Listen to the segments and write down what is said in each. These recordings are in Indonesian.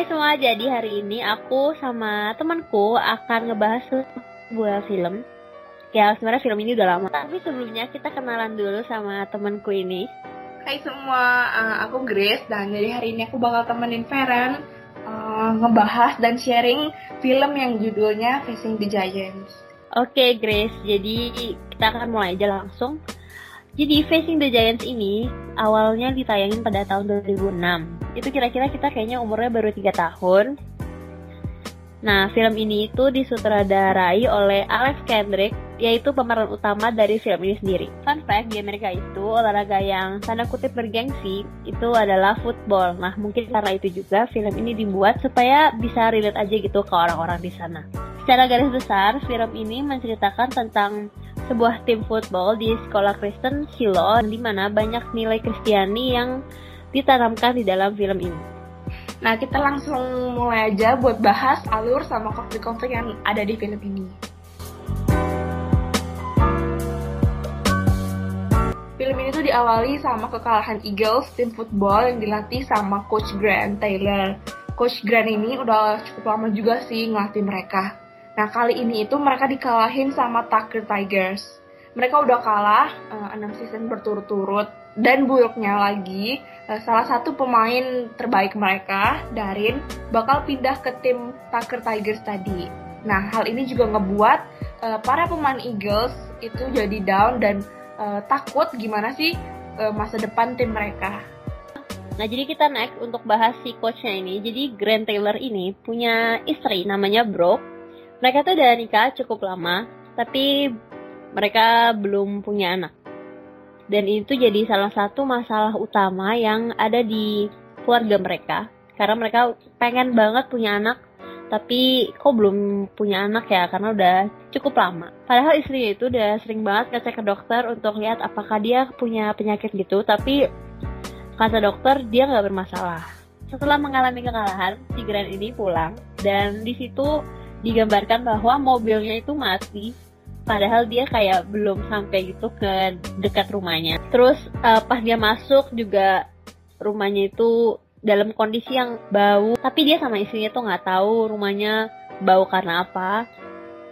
Hai semua, jadi hari ini aku sama temanku akan ngebahas sebuah film. Ya sebenarnya film ini udah lama, tapi sebelumnya kita kenalan dulu sama temanku ini. Hai semua, uh, aku Grace dan jadi hari ini aku bakal temenin Feren uh, ngebahas dan sharing film yang judulnya Facing the Giants. Oke Grace, jadi kita akan mulai aja langsung. Jadi Facing the Giants ini awalnya ditayangin pada tahun 2006 itu kira-kira kita kayaknya umurnya baru 3 tahun. Nah, film ini itu disutradarai oleh Alex Kendrick, yaitu pemeran utama dari film ini sendiri. Fun fact, di Amerika itu olahraga yang tanda kutip bergengsi itu adalah football. Nah, mungkin karena itu juga film ini dibuat supaya bisa relate aja gitu ke orang-orang di sana. Secara garis besar, film ini menceritakan tentang sebuah tim football di sekolah Kristen Shiloh, di mana banyak nilai Kristiani yang ditanamkan di dalam film ini. Nah, kita langsung mulai aja buat bahas alur sama konflik-konflik yang ada di film ini. Film ini tuh diawali sama kekalahan Eagles, tim football yang dilatih sama Coach Grant Taylor. Coach Grant ini udah cukup lama juga sih ngelatih mereka. Nah, kali ini itu mereka dikalahin sama Tucker Tigers. Mereka udah kalah uh, eh, 6 season berturut-turut dan buruknya lagi Eh, salah satu pemain terbaik mereka, Darin, bakal pindah ke tim Tucker Tigers tadi. Nah, hal ini juga ngebuat uh, para pemain Eagles itu jadi down dan uh, takut gimana sih uh, masa depan tim mereka. Nah, jadi kita next untuk bahas si coachnya ini. Jadi Grant Taylor ini punya istri namanya Brooke. Mereka tuh udah nikah cukup lama, tapi mereka belum punya anak. Dan itu jadi salah satu masalah utama yang ada di keluarga mereka. Karena mereka pengen banget punya anak tapi kok belum punya anak ya? Karena udah cukup lama. Padahal istrinya itu udah sering banget ngecek ke dokter untuk lihat apakah dia punya penyakit gitu, tapi kata dokter dia nggak bermasalah. Setelah mengalami kekalahan, si Grant ini pulang. Dan di situ digambarkan bahwa mobilnya itu mati padahal dia kayak belum sampai gitu ke dekat rumahnya. Terus uh, pas dia masuk juga rumahnya itu dalam kondisi yang bau, tapi dia sama istrinya tuh nggak tahu rumahnya bau karena apa.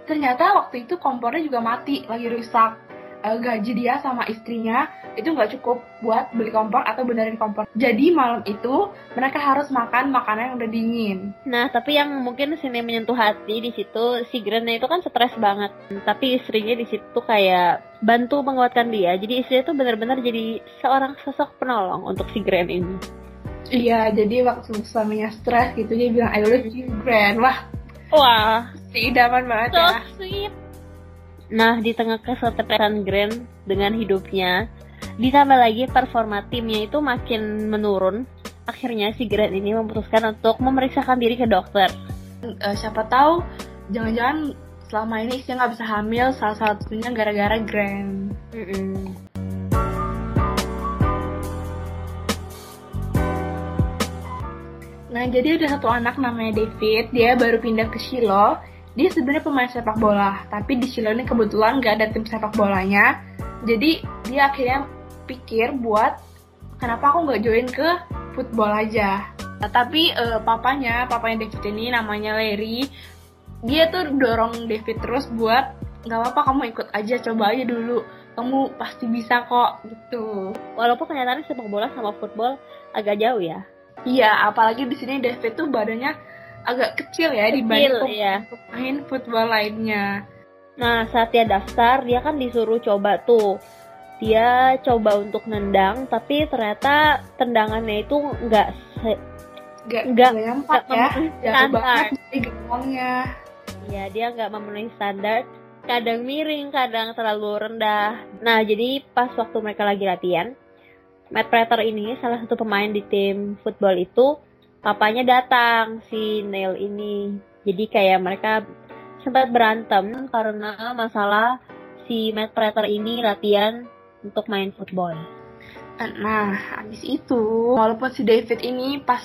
Ternyata waktu itu kompornya juga mati, lagi rusak uh, gaji dia sama istrinya itu nggak cukup buat beli kompor atau benerin kompor. Jadi malam itu mereka harus makan makanan yang udah dingin. Nah, tapi yang mungkin sini menyentuh hati di situ si Grannya itu kan stres banget. Tapi istrinya di situ kayak bantu menguatkan dia. Jadi istrinya tuh benar-benar jadi seorang sosok penolong untuk si Gran ini. Iya, jadi waktu suaminya stres gitu dia bilang I love you Gran. Wah, wah, si idaman banget so ya. sweet Nah, di tengah kesetresan Grant dengan hidupnya, ditambah lagi performa timnya itu makin menurun, akhirnya si Grant ini memutuskan untuk memeriksakan diri ke dokter. Uh, siapa tahu, jangan-jangan selama ini istrinya nggak bisa hamil, salah satunya gara-gara Grant. Mm -mm. Nah, jadi ada satu anak namanya David, dia baru pindah ke Shiloh dia sebenarnya pemain sepak bola tapi di Chile ini kebetulan gak ada tim sepak bolanya. Jadi dia akhirnya pikir buat kenapa aku nggak join ke football aja? Nah, tapi uh, papanya papanya David ini namanya Larry dia tuh dorong David terus buat nggak apa-apa kamu ikut aja coba aja dulu. Kamu pasti bisa kok gitu. Walaupun kenyataannya sepak bola sama football agak jauh ya. Iya apalagi di sini David tuh badannya agak kecil ya kecil, dibanding ya. pemain football lainnya. Nah, saat dia daftar, dia kan disuruh coba tuh. Dia coba untuk nendang, tapi ternyata tendangannya itu nggak nggak nggak nyampak ya, jauh banget dari gawangnya. Iya, dia nggak memenuhi standar. Kadang miring, kadang terlalu rendah. Nah, jadi pas waktu mereka lagi latihan, Matt Prater ini salah satu pemain di tim football itu papanya datang si Neil ini. Jadi kayak mereka sempat berantem karena masalah si Matt Prater ini latihan untuk main football. Nah, habis itu, walaupun si David ini pas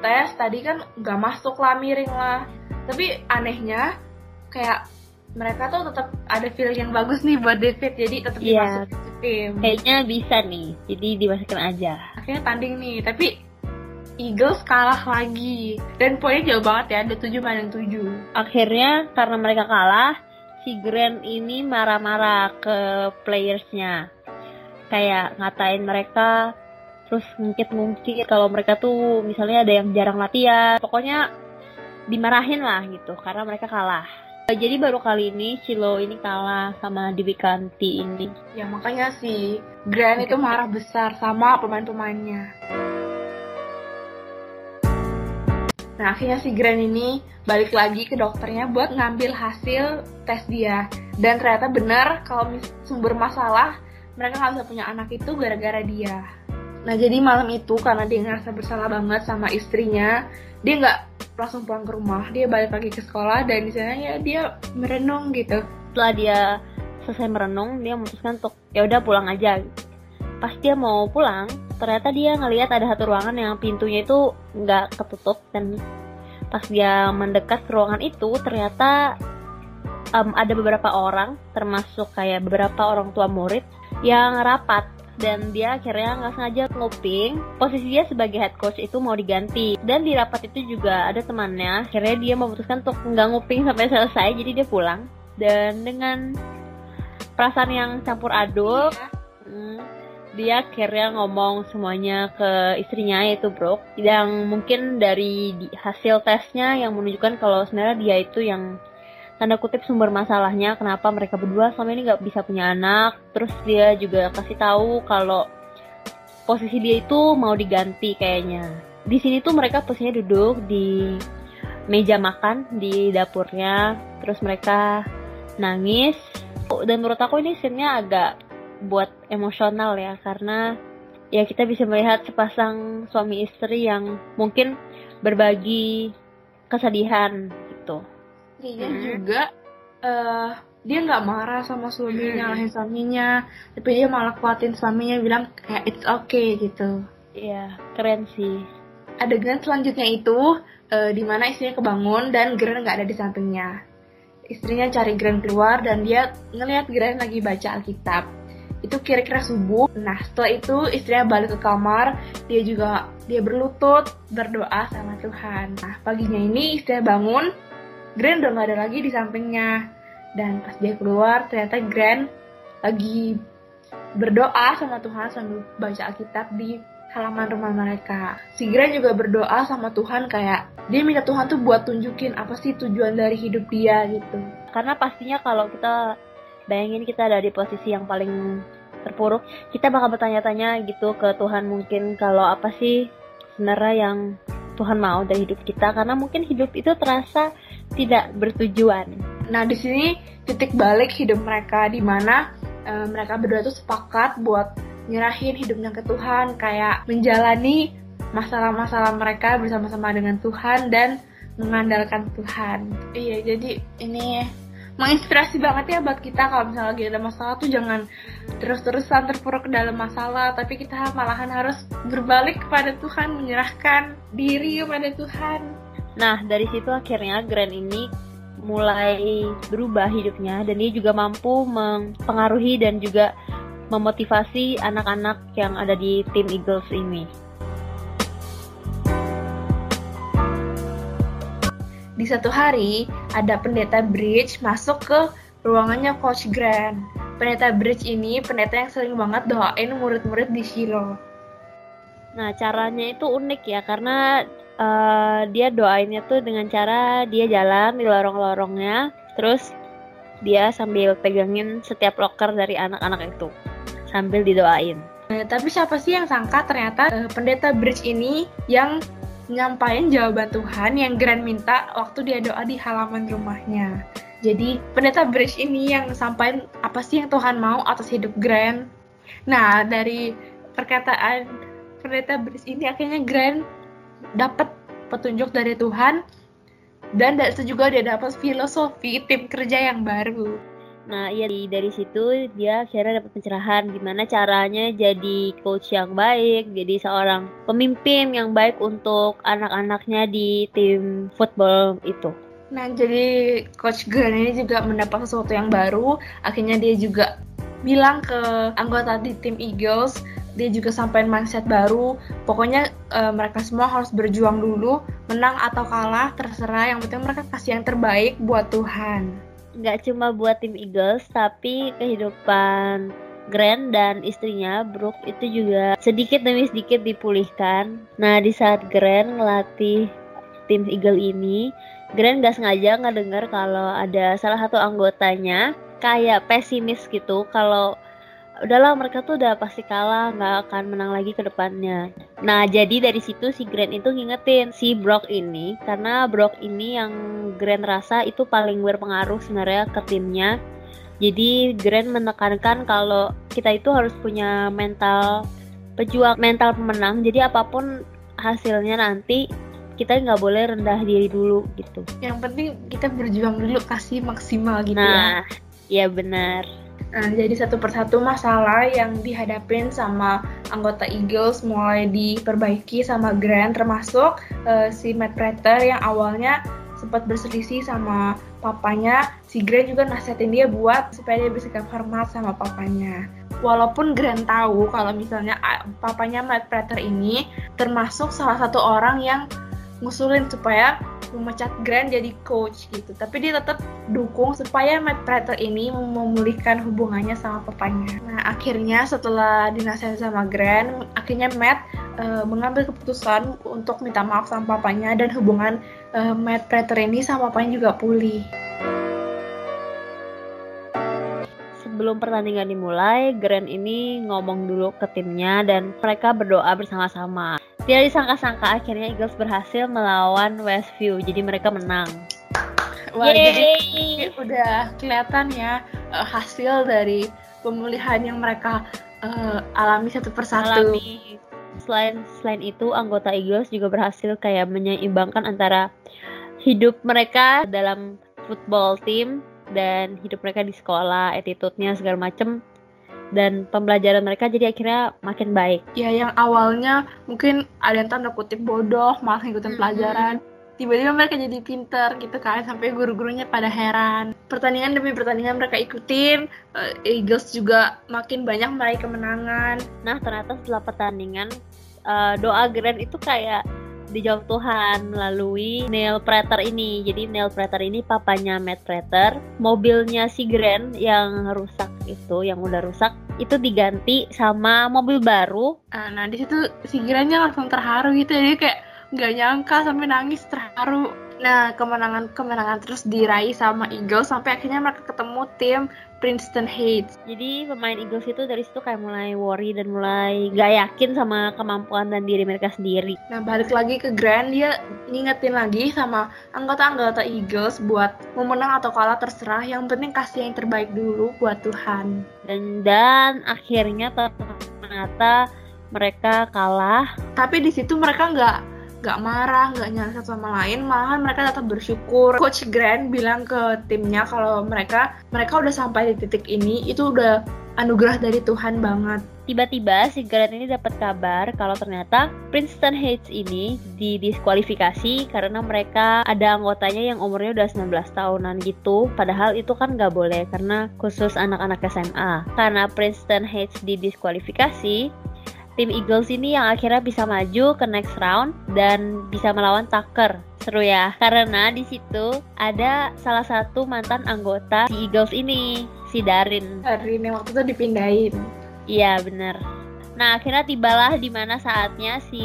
tes tadi kan gak masuk lah miring lah. Tapi anehnya kayak mereka tuh tetap ada feel yang bagus nih buat David jadi tetap yeah. dimasukin tim. Kayaknya bisa nih, jadi dimasukin aja. Akhirnya tanding nih, tapi Eagles kalah lagi dan poinnya jauh banget ya, ada 7 banding 7. Akhirnya karena mereka kalah, si Grant ini marah-marah ke playersnya. Kayak ngatain mereka, terus ngungkit-ngungkit kalau mereka tuh misalnya ada yang jarang latihan. Pokoknya dimarahin lah gitu karena mereka kalah. Jadi baru kali ini Chilo ini kalah sama Dewi Kanti ini. Ya makanya si Grant itu marah besar sama pemain-pemainnya. Nah akhirnya si Grant ini balik lagi ke dokternya buat ngambil hasil tes dia. Dan ternyata benar kalau sumber masalah mereka nggak bisa punya anak itu gara-gara dia. Nah jadi malam itu karena dia ngerasa bersalah banget sama istrinya, dia nggak langsung pulang ke rumah, dia balik lagi ke sekolah dan di sana ya dia merenung gitu. Setelah dia selesai merenung, dia memutuskan untuk ya udah pulang aja. Pas dia mau pulang, ternyata dia ngelihat ada satu ruangan yang pintunya itu nggak ketutup dan pas dia mendekat ke ruangan itu ternyata um, ada beberapa orang termasuk kayak beberapa orang tua murid yang rapat. Dan dia akhirnya nggak sengaja nguping posisi dia sebagai head coach itu mau diganti. Dan di rapat itu juga ada temannya. Akhirnya dia memutuskan untuk nggak nguping sampai selesai. Jadi dia pulang. Dan dengan perasaan yang campur aduk iya. hmm, dia akhirnya ngomong semuanya ke istrinya yaitu Brooke yang mungkin dari hasil tesnya yang menunjukkan kalau sebenarnya dia itu yang tanda kutip sumber masalahnya kenapa mereka berdua selama ini nggak bisa punya anak. Terus dia juga kasih tahu kalau posisi dia itu mau diganti kayaknya. Di sini tuh mereka posisinya duduk di meja makan di dapurnya. Terus mereka nangis. Dan menurut aku ini scene-nya agak buat emosional ya karena ya kita bisa melihat sepasang suami istri yang mungkin berbagi kesedihan gitu. Iya hmm. juga uh, dia nggak marah sama suaminya, nyalahin suaminya, tapi dia malah kuatin suaminya bilang kayak it's okay gitu. Iya, keren sih. Adegan selanjutnya itu uh, di mana istrinya kebangun dan Gran nggak ada di sampingnya. Istrinya cari Gran keluar dan dia ngelihat Gran lagi baca Alkitab itu kira-kira subuh. Nah setelah itu istrinya balik ke kamar, dia juga dia berlutut berdoa sama Tuhan. Nah paginya ini istrinya bangun, Grand udah gak ada lagi di sampingnya. Dan pas dia keluar ternyata Grand lagi berdoa sama Tuhan sambil baca Alkitab di halaman rumah mereka. Si Grand juga berdoa sama Tuhan kayak dia minta Tuhan tuh buat tunjukin apa sih tujuan dari hidup dia gitu. Karena pastinya kalau kita bayangin kita ada di posisi yang paling terpuruk kita bakal bertanya-tanya gitu ke Tuhan mungkin kalau apa sih sebenarnya yang Tuhan mau dari hidup kita karena mungkin hidup itu terasa tidak bertujuan. Nah di sini titik balik hidup mereka di mana e, mereka berdua tuh sepakat buat nyerahin hidupnya ke Tuhan kayak menjalani masalah-masalah mereka bersama-sama dengan Tuhan dan mengandalkan Tuhan. Iya jadi ini menginspirasi banget ya buat kita kalau misalnya lagi ada masalah tuh jangan terus-terusan terpuruk ke dalam masalah tapi kita malahan harus berbalik kepada Tuhan menyerahkan diri kepada Tuhan nah dari situ akhirnya Grand ini mulai berubah hidupnya dan dia juga mampu mempengaruhi dan juga memotivasi anak-anak yang ada di tim Eagles ini. Di satu hari, ada pendeta Bridge masuk ke ruangannya Coach Grant. Pendeta Bridge ini pendeta yang sering banget doain murid-murid di Shiloh. Nah, caranya itu unik ya, karena uh, dia doainnya tuh dengan cara dia jalan di lorong-lorongnya, terus dia sambil pegangin setiap loker dari anak-anak itu sambil didoain. Nah, tapi siapa sih yang sangka ternyata uh, pendeta Bridge ini yang nyampain jawaban Tuhan yang Grand minta waktu dia doa di halaman rumahnya. Jadi pendeta Bridge ini yang sampaikan apa sih yang Tuhan mau atas hidup Grand. Nah dari perkataan pendeta Bridge ini akhirnya Grand dapat petunjuk dari Tuhan dan dari juga dia dapat filosofi tim kerja yang baru. Nah, iya dari situ dia akhirnya dapat pencerahan gimana caranya jadi coach yang baik, jadi seorang pemimpin yang baik untuk anak-anaknya di tim football itu. Nah, jadi coach Grant ini juga mendapat sesuatu yang baru. Akhirnya dia juga bilang ke anggota di tim Eagles dia juga sampai mindset baru pokoknya uh, mereka semua harus berjuang dulu menang atau kalah terserah yang penting mereka kasih yang terbaik buat Tuhan nggak cuma buat tim Eagles tapi kehidupan Grant dan istrinya Brooke itu juga sedikit demi sedikit dipulihkan. Nah di saat Grant ngelatih tim Eagle ini, Grant gak sengaja nggak dengar kalau ada salah satu anggotanya kayak pesimis gitu kalau udahlah mereka tuh udah pasti kalah nggak akan menang lagi ke depannya. Nah jadi dari situ si Grant itu ngingetin si Brock ini karena Brock ini yang Grant rasa itu paling berpengaruh sebenarnya ke timnya jadi Grant menekankan kalau kita itu harus punya mental pejuang, mental pemenang. Jadi apa pun hasilnya nanti kita nggak boleh rendah diri dulu gitu. Yang penting kita berjuang dulu kasih maksimal gitu nah, ya. Nah, iya benar. Nah, jadi satu persatu masalah yang dihadapin sama anggota Eagles mulai diperbaiki sama Grant termasuk uh, si Matt Prater yang awalnya sempat berselisih sama papanya, si Grant juga nasihatin dia buat supaya dia bersikap hormat sama papanya. Walaupun Grant tahu kalau misalnya papanya Matt Prater ini termasuk salah satu orang yang ngusulin supaya memecat Grant jadi coach gitu. Tapi dia tetap dukung supaya Matt Prater ini memulihkan hubungannya sama papanya. Nah akhirnya setelah dinasihatin sama Grant, akhirnya Matt uh, mengambil keputusan untuk minta maaf sama papanya dan hubungan uh, Matt Prater ini sama papanya juga pulih. Sebelum pertandingan dimulai, Grant ini ngomong dulu ke timnya dan mereka berdoa bersama-sama. Tidak disangka-sangka akhirnya Eagles berhasil melawan Westview, jadi mereka menang. Wah, Yeay! jadi udah kelihatan ya uh, hasil dari pemulihan yang mereka uh, alami satu persatu. Alami selain selain itu anggota Eagles juga berhasil kayak menyeimbangkan antara hidup mereka dalam football team dan hidup mereka di sekolah, attitude-nya segala macem dan pembelajaran mereka jadi akhirnya makin baik. Ya yang awalnya mungkin ada yang tanda kutip bodoh malah ngikutin hmm. pelajaran tiba-tiba mereka jadi pinter gitu kan sampai guru-gurunya pada heran pertandingan demi pertandingan mereka ikutin uh, Eagles juga makin banyak meraih kemenangan nah ternyata setelah pertandingan uh, doa Grant itu kayak dijawab Tuhan melalui Neil Prater ini. Jadi Neil Prater ini papanya Matt Prater. Mobilnya si Grant yang rusak itu, yang udah rusak, itu diganti sama mobil baru. Ah, nah di situ si Grantnya langsung terharu gitu, jadi kayak nggak nyangka sampai nangis terharu nah kemenangan kemenangan terus diraih sama Eagles sampai akhirnya mereka ketemu tim Princeton Heights. Jadi pemain Eagles itu dari situ kayak mulai worry dan mulai gak yakin sama kemampuan dan diri mereka sendiri. Nah balik lagi ke Grand dia ngingetin lagi sama anggota-anggota Eagles buat mau menang atau kalah terserah. Yang penting kasih yang terbaik dulu buat Tuhan. Dan dan akhirnya ternyata mereka kalah. Tapi di situ mereka nggak gak marah, gak nyala satu sama lain, malahan mereka tetap bersyukur. Coach Grant bilang ke timnya kalau mereka mereka udah sampai di titik ini, itu udah anugerah dari Tuhan banget. Tiba-tiba si Grant ini dapat kabar kalau ternyata Princeton Heights ini didiskualifikasi karena mereka ada anggotanya yang umurnya udah 19 tahunan gitu. Padahal itu kan gak boleh karena khusus anak-anak SMA. Karena Princeton Heights didiskualifikasi, tim Eagles ini yang akhirnya bisa maju ke next round dan bisa melawan Tucker. Seru ya, karena di situ ada salah satu mantan anggota si Eagles ini, si Darin. Darin yang waktu itu dipindahin. Iya bener. Nah akhirnya tibalah di mana saatnya si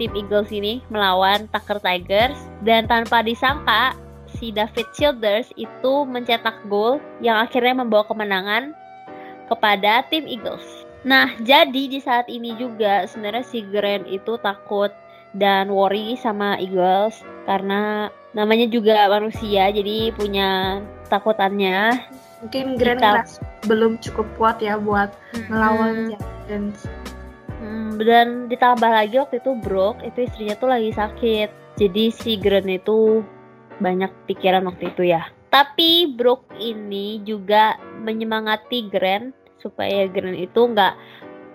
tim Eagles ini melawan Tucker Tigers dan tanpa disangka si David Childers itu mencetak gol yang akhirnya membawa kemenangan kepada tim Eagles. Nah, jadi di saat ini juga sebenarnya si Grant itu takut dan worry sama Eagles karena namanya juga manusia jadi punya takutannya. Mungkin Grant Kita... belum cukup kuat ya buat hmm. melawan Giants. Hmm, dan ditambah lagi waktu itu Brock itu istrinya tuh lagi sakit. Jadi si Grant itu banyak pikiran waktu itu ya. Tapi Brock ini juga menyemangati Grant supaya Grand itu nggak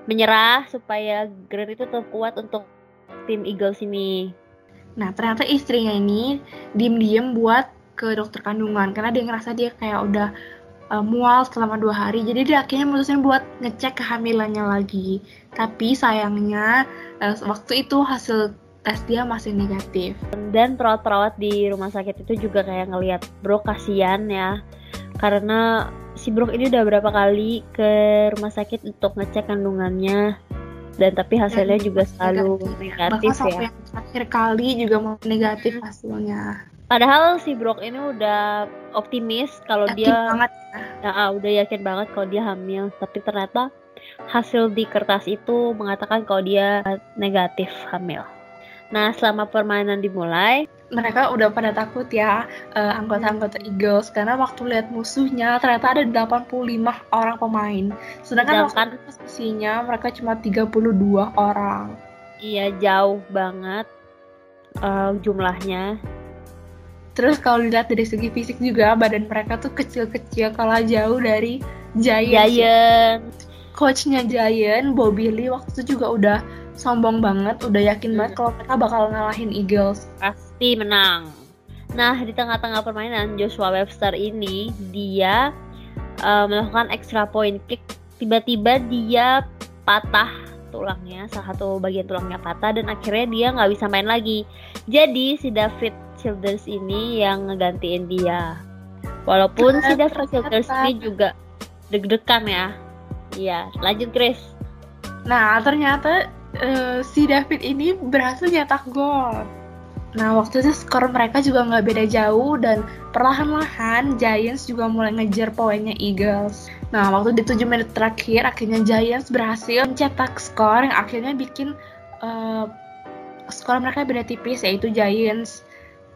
menyerah supaya Grand itu tetap kuat untuk tim Eagles ini. Nah ternyata istrinya ini diem-diem buat ke dokter kandungan karena dia ngerasa dia kayak udah uh, mual selama dua hari. Jadi dia akhirnya mutusin buat ngecek kehamilannya lagi. Tapi sayangnya uh, waktu itu hasil tes dia masih negatif. Dan perawat-perawat di rumah sakit itu juga kayak ngelihat bro kasihan ya. Karena si bro ini udah berapa kali ke rumah sakit untuk ngecek kandungannya dan tapi hasilnya dan juga selalu negatif, negatif ya. Yang terakhir kali juga mau negatif hasilnya. Padahal si Brock ini udah optimis kalau dia banget ya. ya udah yakin banget kalau dia hamil, tapi ternyata hasil di kertas itu mengatakan kalau dia negatif hamil. Nah, selama permainan dimulai, mereka udah pada takut ya uh, anggota-anggota Eagles karena waktu lihat musuhnya ternyata ada 85 orang pemain. Sedangkan Sedangkan waktu posisinya mereka cuma 32 orang. Iya, jauh banget uh, jumlahnya. Terus kalau dilihat dari segi fisik juga badan mereka tuh kecil-kecil kalah jauh dari Giants. Giant. Coachnya Giant, Bobby Lee waktu itu juga udah sombong banget, udah yakin hmm. banget kalau mereka bakal ngalahin Eagles. Pasti menang. Nah, di tengah-tengah permainan Joshua Webster ini dia uh, melakukan extra point kick. Tiba-tiba dia patah tulangnya, salah satu bagian tulangnya patah dan akhirnya dia nggak bisa main lagi. Jadi si David Childers ini yang ngegantiin dia. Walaupun si David Childers ini juga deg-degan ya. Iya, lanjut Grace. Nah, ternyata uh, si David ini berhasil nyetak gol. Nah waktu itu skor mereka juga nggak beda jauh dan perlahan-lahan Giants juga mulai ngejar poinnya Eagles. Nah waktu di 7 menit terakhir akhirnya Giants berhasil mencetak skor yang akhirnya bikin uh, skor mereka beda tipis yaitu Giants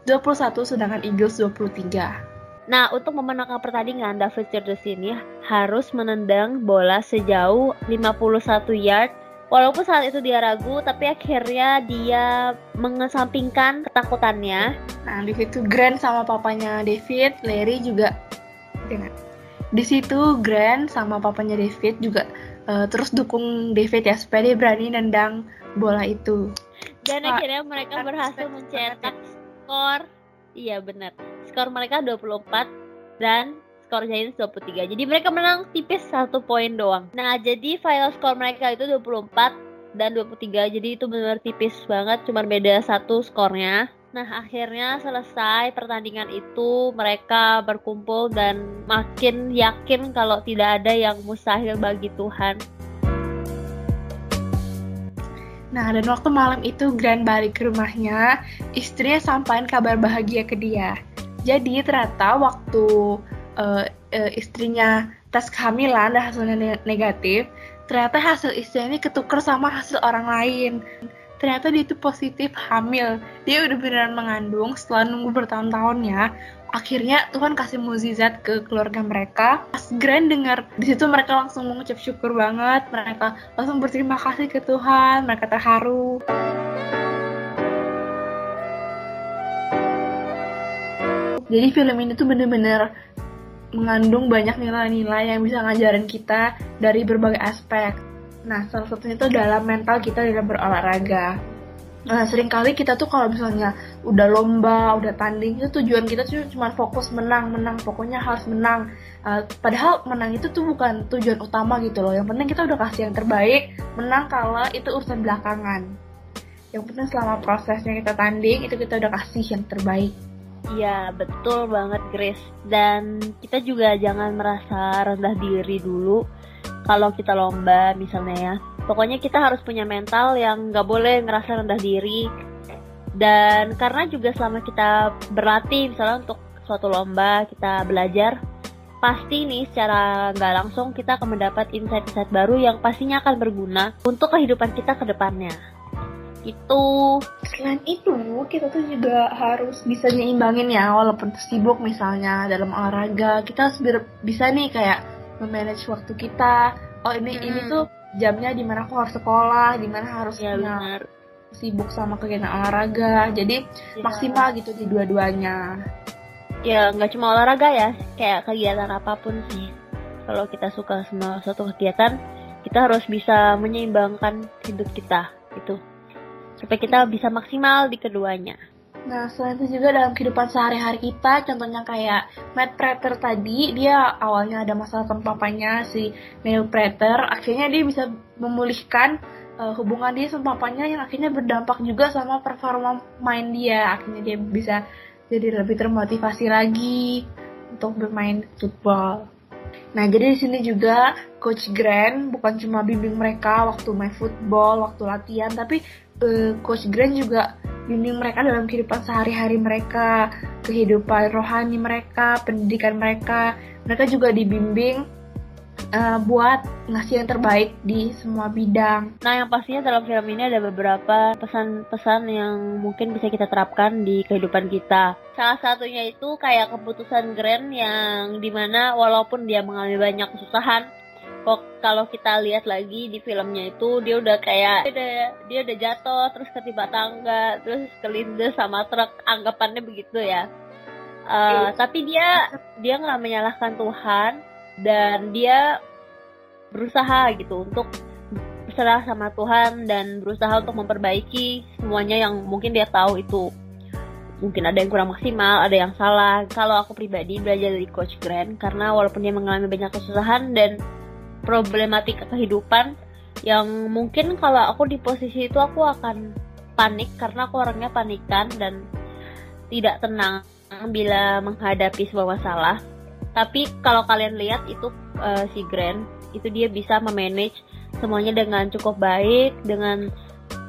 21 sedangkan Eagles 23. Nah, untuk memenangkan pertandingan, David Childers ini harus menendang bola sejauh 51 yard Walaupun saat itu dia ragu, tapi akhirnya dia mengesampingkan ketakutannya. Nah, di situ Grant sama papanya David, Larry juga dengan di situ Grant sama papanya David juga uh, terus dukung David ya supaya dia berani nendang bola itu. Dan akhirnya mereka berhasil mencetak skor. Iya benar. Skor mereka 24 dan skor Giants 23. Jadi mereka menang tipis satu poin doang. Nah, jadi final skor mereka itu 24 dan 23. Jadi itu benar tipis banget, cuma beda satu skornya. Nah, akhirnya selesai pertandingan itu, mereka berkumpul dan makin yakin kalau tidak ada yang mustahil bagi Tuhan. Nah, dan waktu malam itu Grand balik ke rumahnya, istrinya sampaikan kabar bahagia ke dia. Jadi ternyata waktu uh, istrinya tes kehamilan dan hasilnya negatif, ternyata hasil istrinya ini ketuker sama hasil orang lain. Ternyata dia itu positif hamil. Dia udah beneran mengandung setelah nunggu bertahun-tahun ya. Akhirnya Tuhan kasih mukjizat ke keluarga mereka. Pas Grand dengar di situ mereka langsung mengucap syukur banget. Mereka langsung berterima kasih ke Tuhan. Mereka terharu. Jadi film ini tuh bener-bener mengandung banyak nilai-nilai yang bisa ngajarin kita dari berbagai aspek. Nah, salah satunya itu dalam mental kita dalam berolahraga. Nah, sering kali kita tuh kalau misalnya udah lomba, udah tanding, itu tujuan kita tuh cuma fokus menang, menang, pokoknya harus menang. Uh, padahal menang itu tuh bukan tujuan utama gitu loh. Yang penting kita udah kasih yang terbaik, menang kalau itu urusan belakangan. Yang penting selama prosesnya kita tanding, itu kita udah kasih yang terbaik. Iya, betul banget Grace. Dan kita juga jangan merasa rendah diri dulu kalau kita lomba misalnya ya. Pokoknya kita harus punya mental yang nggak boleh ngerasa rendah diri. Dan karena juga selama kita berlatih misalnya untuk suatu lomba, kita belajar, pasti nih secara nggak langsung kita akan mendapat insight-insight baru yang pastinya akan berguna untuk kehidupan kita ke depannya. Itu. Selain itu, kita tuh juga harus bisa nyimbangin ya, walaupun sibuk misalnya dalam olahraga, kita harus bisa nih kayak memanage waktu kita. Oh ini hmm. ini tuh jamnya di mana aku harus sekolah, di mana harus ya, benar. sibuk sama kegiatan olahraga. Jadi ya. maksimal gitu di dua-duanya. Ya nggak cuma olahraga ya, kayak kegiatan apa pun sih. Kalau kita suka sama suatu kegiatan, kita harus bisa menyeimbangkan hidup kita itu supaya kita bisa maksimal di keduanya. Nah, selain itu juga dalam kehidupan sehari-hari kita, contohnya kayak Matt Prater tadi, dia awalnya ada masalah sama papanya, si Neil Prater, akhirnya dia bisa memulihkan uh, hubungan dia sama papanya yang akhirnya berdampak juga sama performa main dia. Akhirnya dia bisa jadi lebih termotivasi lagi untuk bermain football. Nah, jadi di sini juga Coach Grant bukan cuma bimbing mereka waktu main football, waktu latihan, tapi uh, Coach Grant juga bimbing mereka dalam kehidupan sehari-hari mereka, kehidupan rohani mereka, pendidikan mereka. Mereka juga dibimbing uh, buat ngasih yang terbaik di semua bidang. Nah, yang pastinya dalam film ini ada beberapa pesan-pesan yang mungkin bisa kita terapkan di kehidupan kita. Salah satunya itu kayak keputusan Grant yang di mana walaupun dia mengalami banyak kesusahan, kok kalau kita lihat lagi di filmnya itu dia udah kayak dia udah, dia udah jatuh terus ketiba tangga terus kelindes sama truk. Anggapannya begitu ya. Uh, tapi dia dia nggak menyalahkan Tuhan dan dia berusaha gitu untuk berserah sama Tuhan dan berusaha untuk memperbaiki semuanya yang mungkin dia tahu itu. Mungkin ada yang kurang maksimal, ada yang salah. Kalau aku pribadi belajar dari Coach Grant karena walaupun dia mengalami banyak kesusahan dan problematika kehidupan yang mungkin kalau aku di posisi itu aku akan panik karena aku orangnya panikan dan tidak tenang bila menghadapi sebuah masalah. Tapi kalau kalian lihat itu uh, si Grant itu dia bisa memanage semuanya dengan cukup baik, dengan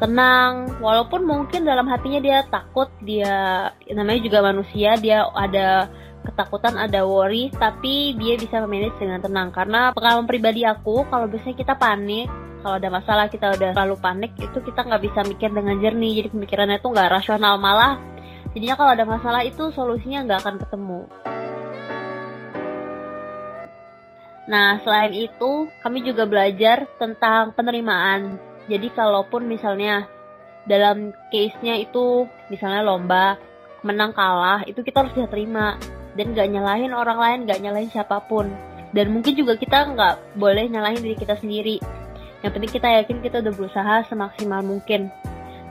tenang, walaupun mungkin dalam hatinya dia takut, dia namanya juga manusia, dia ada ketakutan, ada worry, tapi dia bisa memanage dengan tenang. Karena pengalaman pribadi aku, kalau biasanya kita panik, kalau ada masalah kita udah terlalu panik, itu kita nggak bisa mikir dengan jernih, jadi pemikirannya itu nggak rasional malah. Jadinya kalau ada masalah itu solusinya nggak akan ketemu. Nah, selain itu, kami juga belajar tentang penerimaan. Jadi, kalaupun misalnya dalam case-nya itu, misalnya lomba, menang kalah, itu kita harus bisa terima dan gak nyalahin orang lain gak nyalahin siapa pun. Dan mungkin juga kita nggak boleh nyalahin diri kita sendiri. Yang penting kita yakin kita udah berusaha semaksimal mungkin.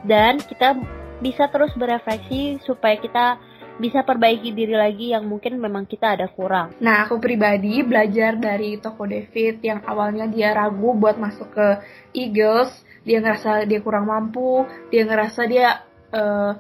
Dan kita bisa terus berefleksi supaya kita bisa perbaiki diri lagi yang mungkin memang kita ada kurang. Nah, aku pribadi belajar dari Toko David yang awalnya dia ragu buat masuk ke Eagles, dia ngerasa dia kurang mampu, dia ngerasa dia uh,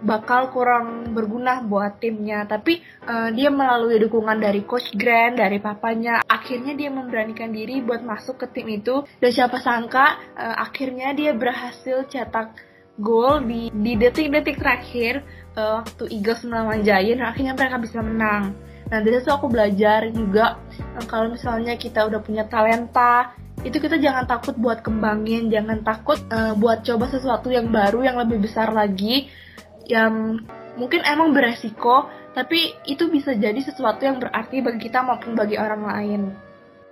bakal kurang berguna buat timnya. Tapi uh, dia melalui dukungan dari coach Grant dari papanya akhirnya dia memberanikan diri buat masuk ke tim itu. Dan siapa sangka uh, akhirnya dia berhasil cetak gol di detik-detik terakhir uh, waktu Eagles melawan Giants. Akhirnya mereka bisa menang. Nah dari situ aku belajar juga uh, kalau misalnya kita udah punya talenta itu kita jangan takut buat kembangin, jangan takut uh, buat coba sesuatu yang baru yang lebih besar lagi yang mungkin emang beresiko, tapi itu bisa jadi sesuatu yang berarti bagi kita maupun bagi orang lain.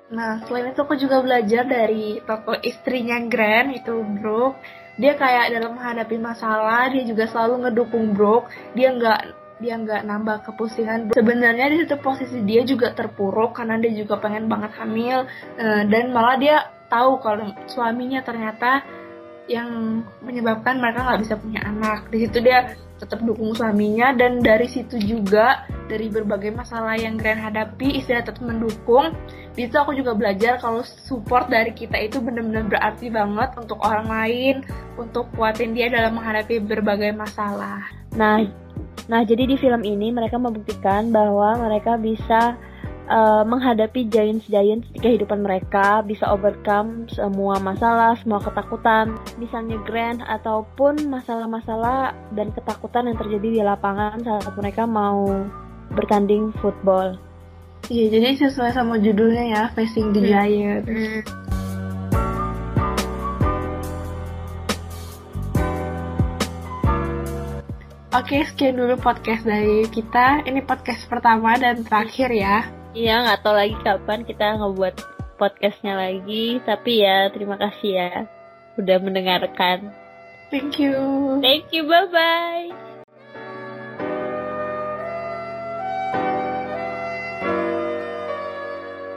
Nah, selain itu aku juga belajar dari tokoh istrinya Grant, itu Brooke. Dia kayak dalam menghadapi masalah, dia juga selalu ngedukung Brooke. Dia nggak dia nggak nambah kepusingan. Sebenarnya di situ posisi dia juga terpuruk karena dia juga pengen banget hamil eh, dan malah dia tahu kalau suaminya ternyata yang menyebabkan mereka nggak bisa punya anak. Di situ dia tetap dukung suaminya dan dari situ juga dari berbagai masalah yang Grand hadapi istilah tetap mendukung. Situ aku juga belajar kalau support dari kita itu benar-benar berarti banget untuk orang lain untuk kuatin dia dalam menghadapi berbagai masalah. Nah nah jadi di film ini mereka membuktikan bahwa mereka bisa uh, menghadapi giants-giants di kehidupan mereka, bisa overcome semua masalah, semua ketakutan, misalnya grand ataupun masalah-masalah dan ketakutan yang terjadi di lapangan saat mereka mau bertanding football. Iya, jadi sesuai sama judulnya ya, Facing the hmm. Giants. Hmm. Oke, sekian dulu podcast dari kita. Ini podcast pertama dan terakhir ya. Iya, nggak tahu lagi kapan kita ngebuat podcastnya lagi. Tapi ya, terima kasih ya udah mendengarkan. Thank you. Thank you, bye-bye.